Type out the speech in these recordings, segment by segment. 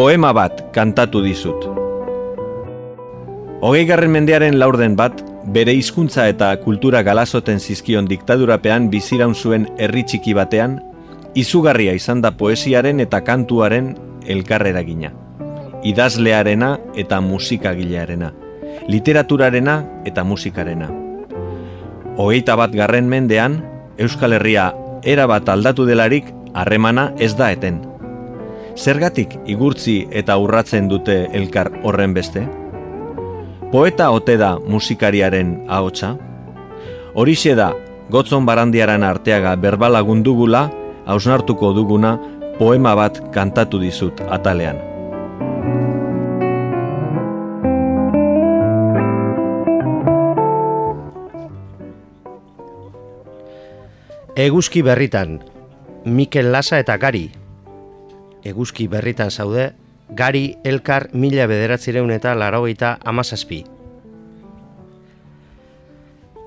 poema bat kantatu dizut. Hogei garren mendearen laurden bat, bere hizkuntza eta kultura galazoten zizkion diktadurapean biziraun zuen herri txiki batean, izugarria izan da poesiaren eta kantuaren elkarrera gina. Idazlearena eta musikagilearena. Literaturarena eta musikarena. Hogeita bat garren mendean, Euskal Herria erabat aldatu delarik harremana ez da eten. Zergatik igurtzi eta urratzen dute elkar horren beste? Poeta ote da musikariaren ahotsa? Horixe da, gotzon barandiaran arteaga berbalagundugula, hausnartuko duguna poema bat kantatu dizut atalean. Eguzki berritan, Mikel Lasa eta Gari. Eguzki berritan zaude, Gari Elkar mila bederatzireun eta larogeita amazazpi.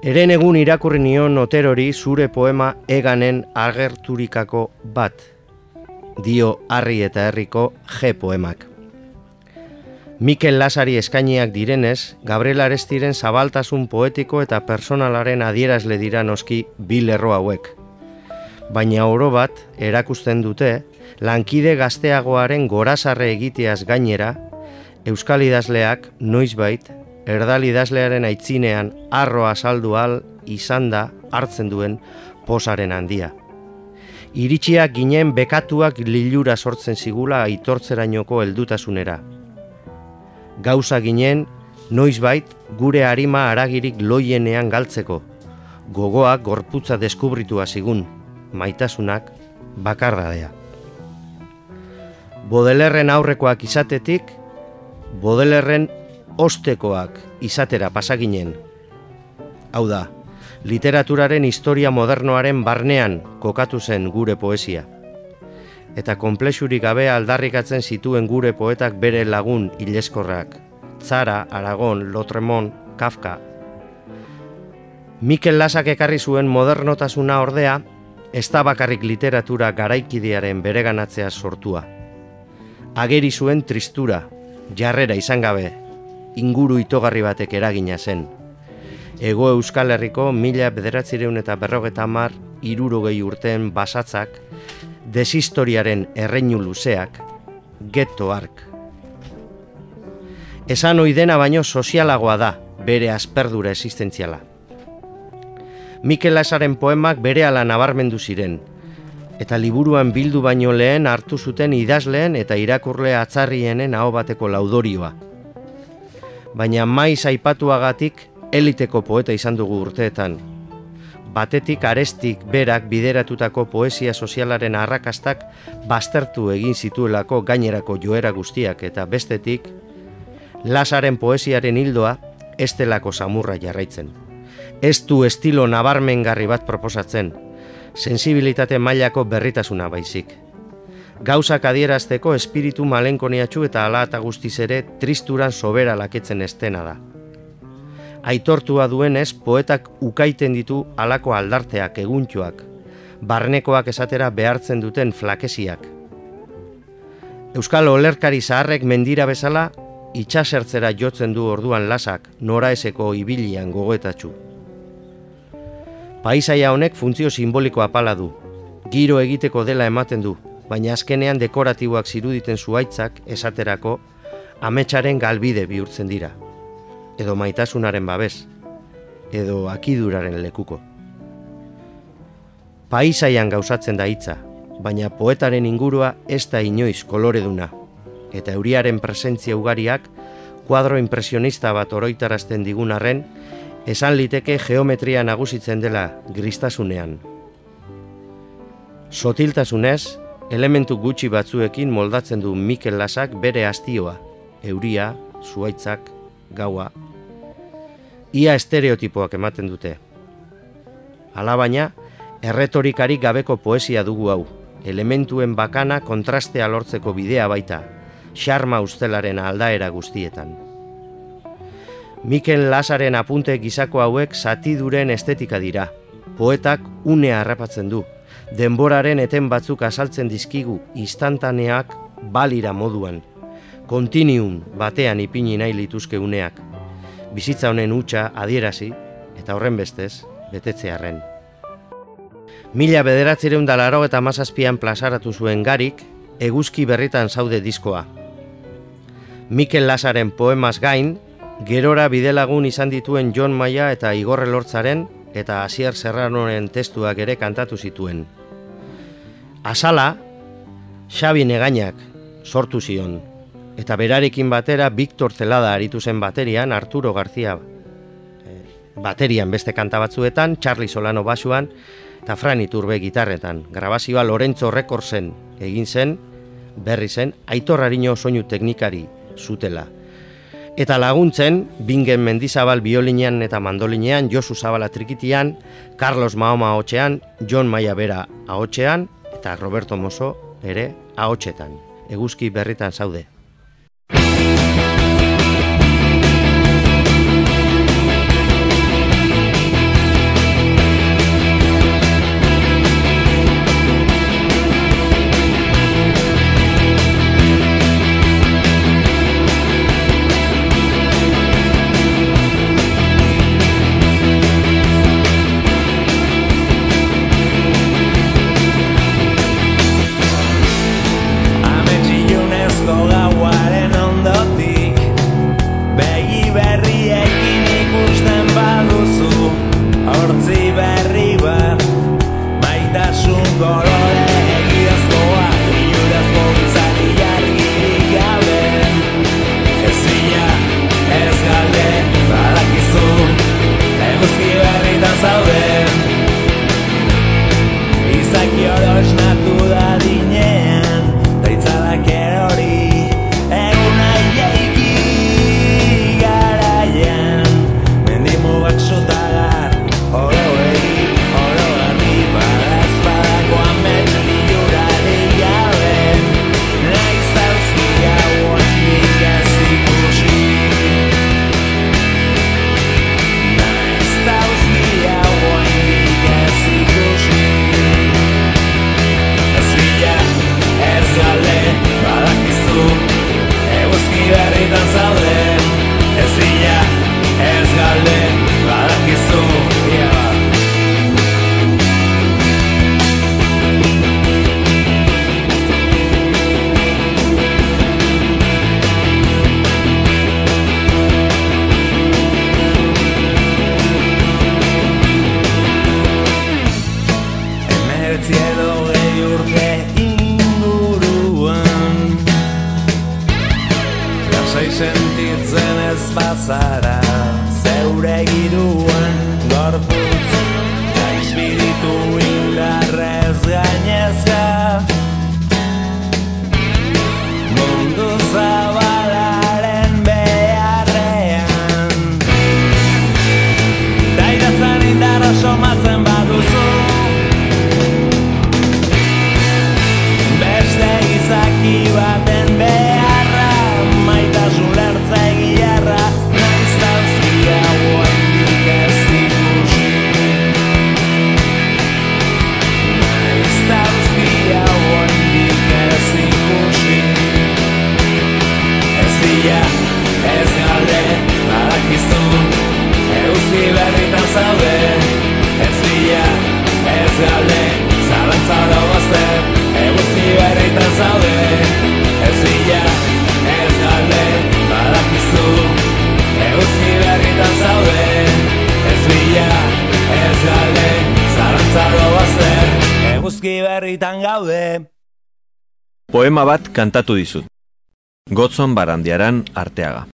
Eren egun irakurri nion noterori zure poema eganen agerturikako bat, dio harri eta herriko G poemak. Mikel Lasari eskainiak direnez, Gabriel Arestiren zabaltasun poetiko eta personalaren adierazle dira noski bi lerro hauek. Baina oro bat, erakusten dute, lankide gazteagoaren gorazarre egiteaz gainera, Euskal idazleak noizbait, erdal idazlearen aitzinean arroa saldu al izan da hartzen duen posaren handia. Iritsiak ginen bekatuak lilura sortzen zigula aitortzerainoko heldutasunera gauza ginen, noizbait gure harima aragirik loienean galtzeko, gogoak gorputza deskubritua zigun, maitasunak bakardadea. Bodelerren aurrekoak izatetik, bodelerren ostekoak izatera pasaginen. Hau da, literaturaren historia modernoaren barnean kokatu zen gure poesia eta konplexurik gabe aldarrikatzen zituen gure poetak bere lagun ileskorrak. Zara, Aragon, Lotremon, Kafka. Mikel Lasak ekarri zuen modernotasuna ordea, ez da bakarrik literatura garaikidearen bereganatzea sortua. Ageri zuen tristura, jarrera izan gabe, inguru itogarri batek eragina zen. Ego Euskal Herriko mila bederatzireun eta berrogeta mar irurogei urteen basatzak, deshistoriaren erreinu luzeak, getto ark. Esan oidena baino sozialagoa da bere asperdura existentziala. Mikel Lasaren poemak bere ala nabarmendu ziren, eta liburuan bildu baino lehen hartu zuten idazleen eta irakurle atzarrienen aho bateko laudorioa. Baina maiz aipatuagatik eliteko poeta izan dugu urteetan, batetik arestik berak bideratutako poesia sozialaren arrakastak baztertu egin zituelako gainerako joera guztiak eta bestetik Lasaren poesiaren hildoa estelako samurra jarraitzen. Ez du estilo nabarmengarri bat proposatzen, sensibilitate mailako berritasuna baizik. Gauzak adierazteko espiritu malenkoniatxu eta ala eta guztiz ere tristuran sobera laketzen estena da aitortua duenez poetak ukaiten ditu halako aldarteak eguntxoak, barnekoak esatera behartzen duten flakesiak. Euskal olerkari zaharrek mendira bezala, itxasertzera jotzen du orduan lasak, nora eseko ibilian gogoetatxu. Paisaia honek funtzio simboliko apala du, giro egiteko dela ematen du, baina azkenean dekoratiboak ziruditen zuaitzak esaterako ametsaren galbide bihurtzen dira. Edo maitasunaren babes, edo akiduraren lekuko. Paisaian gauzatzen da hitza, baina poetaren ingurua ez da inoiz koloreduna, eta euriaren presentzia ugariak kuadro impresionista bat oroitarazten digunarren, esan liteke geometria nagusitzen dela gristasunean. Sotiltasunez, elementu gutxi batzuekin moldatzen du Mikel Lasak bere astioa, euria, zuaitzak, gaua, ia estereotipoak ematen dute. Alabaina, erretorikarik gabeko poesia dugu hau, elementuen bakana kontrastea lortzeko bidea baita, xarma ustelaren aldaera guztietan. Mikel Lasaren apunte gizako hauek satiduren estetika dira, poetak unea harrapatzen du, denboraren eten batzuk azaltzen dizkigu instantaneak balira moduan, kontinium batean ipini nahi lituzke uneak, bizitza honen hutsa adierazi eta horren bestez betetzearren. Mila bederatzireun da laro eta mazazpian plazaratu zuen garik, eguzki berritan zaude diskoa. Mikel Lazaren poemaz gain, gerora bidelagun izan dituen John Maia eta Igorre Lortzaren eta Asier Serranoren testuak ere kantatu zituen. Asala, Xabi Negainak sortu zion, eta berarekin batera Victor Zelada aritu zen baterian, Arturo García eh, baterian beste kanta batzuetan, Charlie Solano basuan, eta Fran Iturbe gitarretan. Grabazioa Lorenzo Rekordzen egin zen, berri zen, Aitor Arino soinu teknikari zutela. Eta laguntzen, Bingen Mendizabal biolinean eta mandolinean, Josu Zabala trikitian, Carlos Mahoma ahotxean, John Maia Bera ahotxean, eta Roberto Moso ere ahotxetan. Eguzki berritan zaude. esperanza. Poema bat kantatu dizut. Gotzon barandiaran arteaga.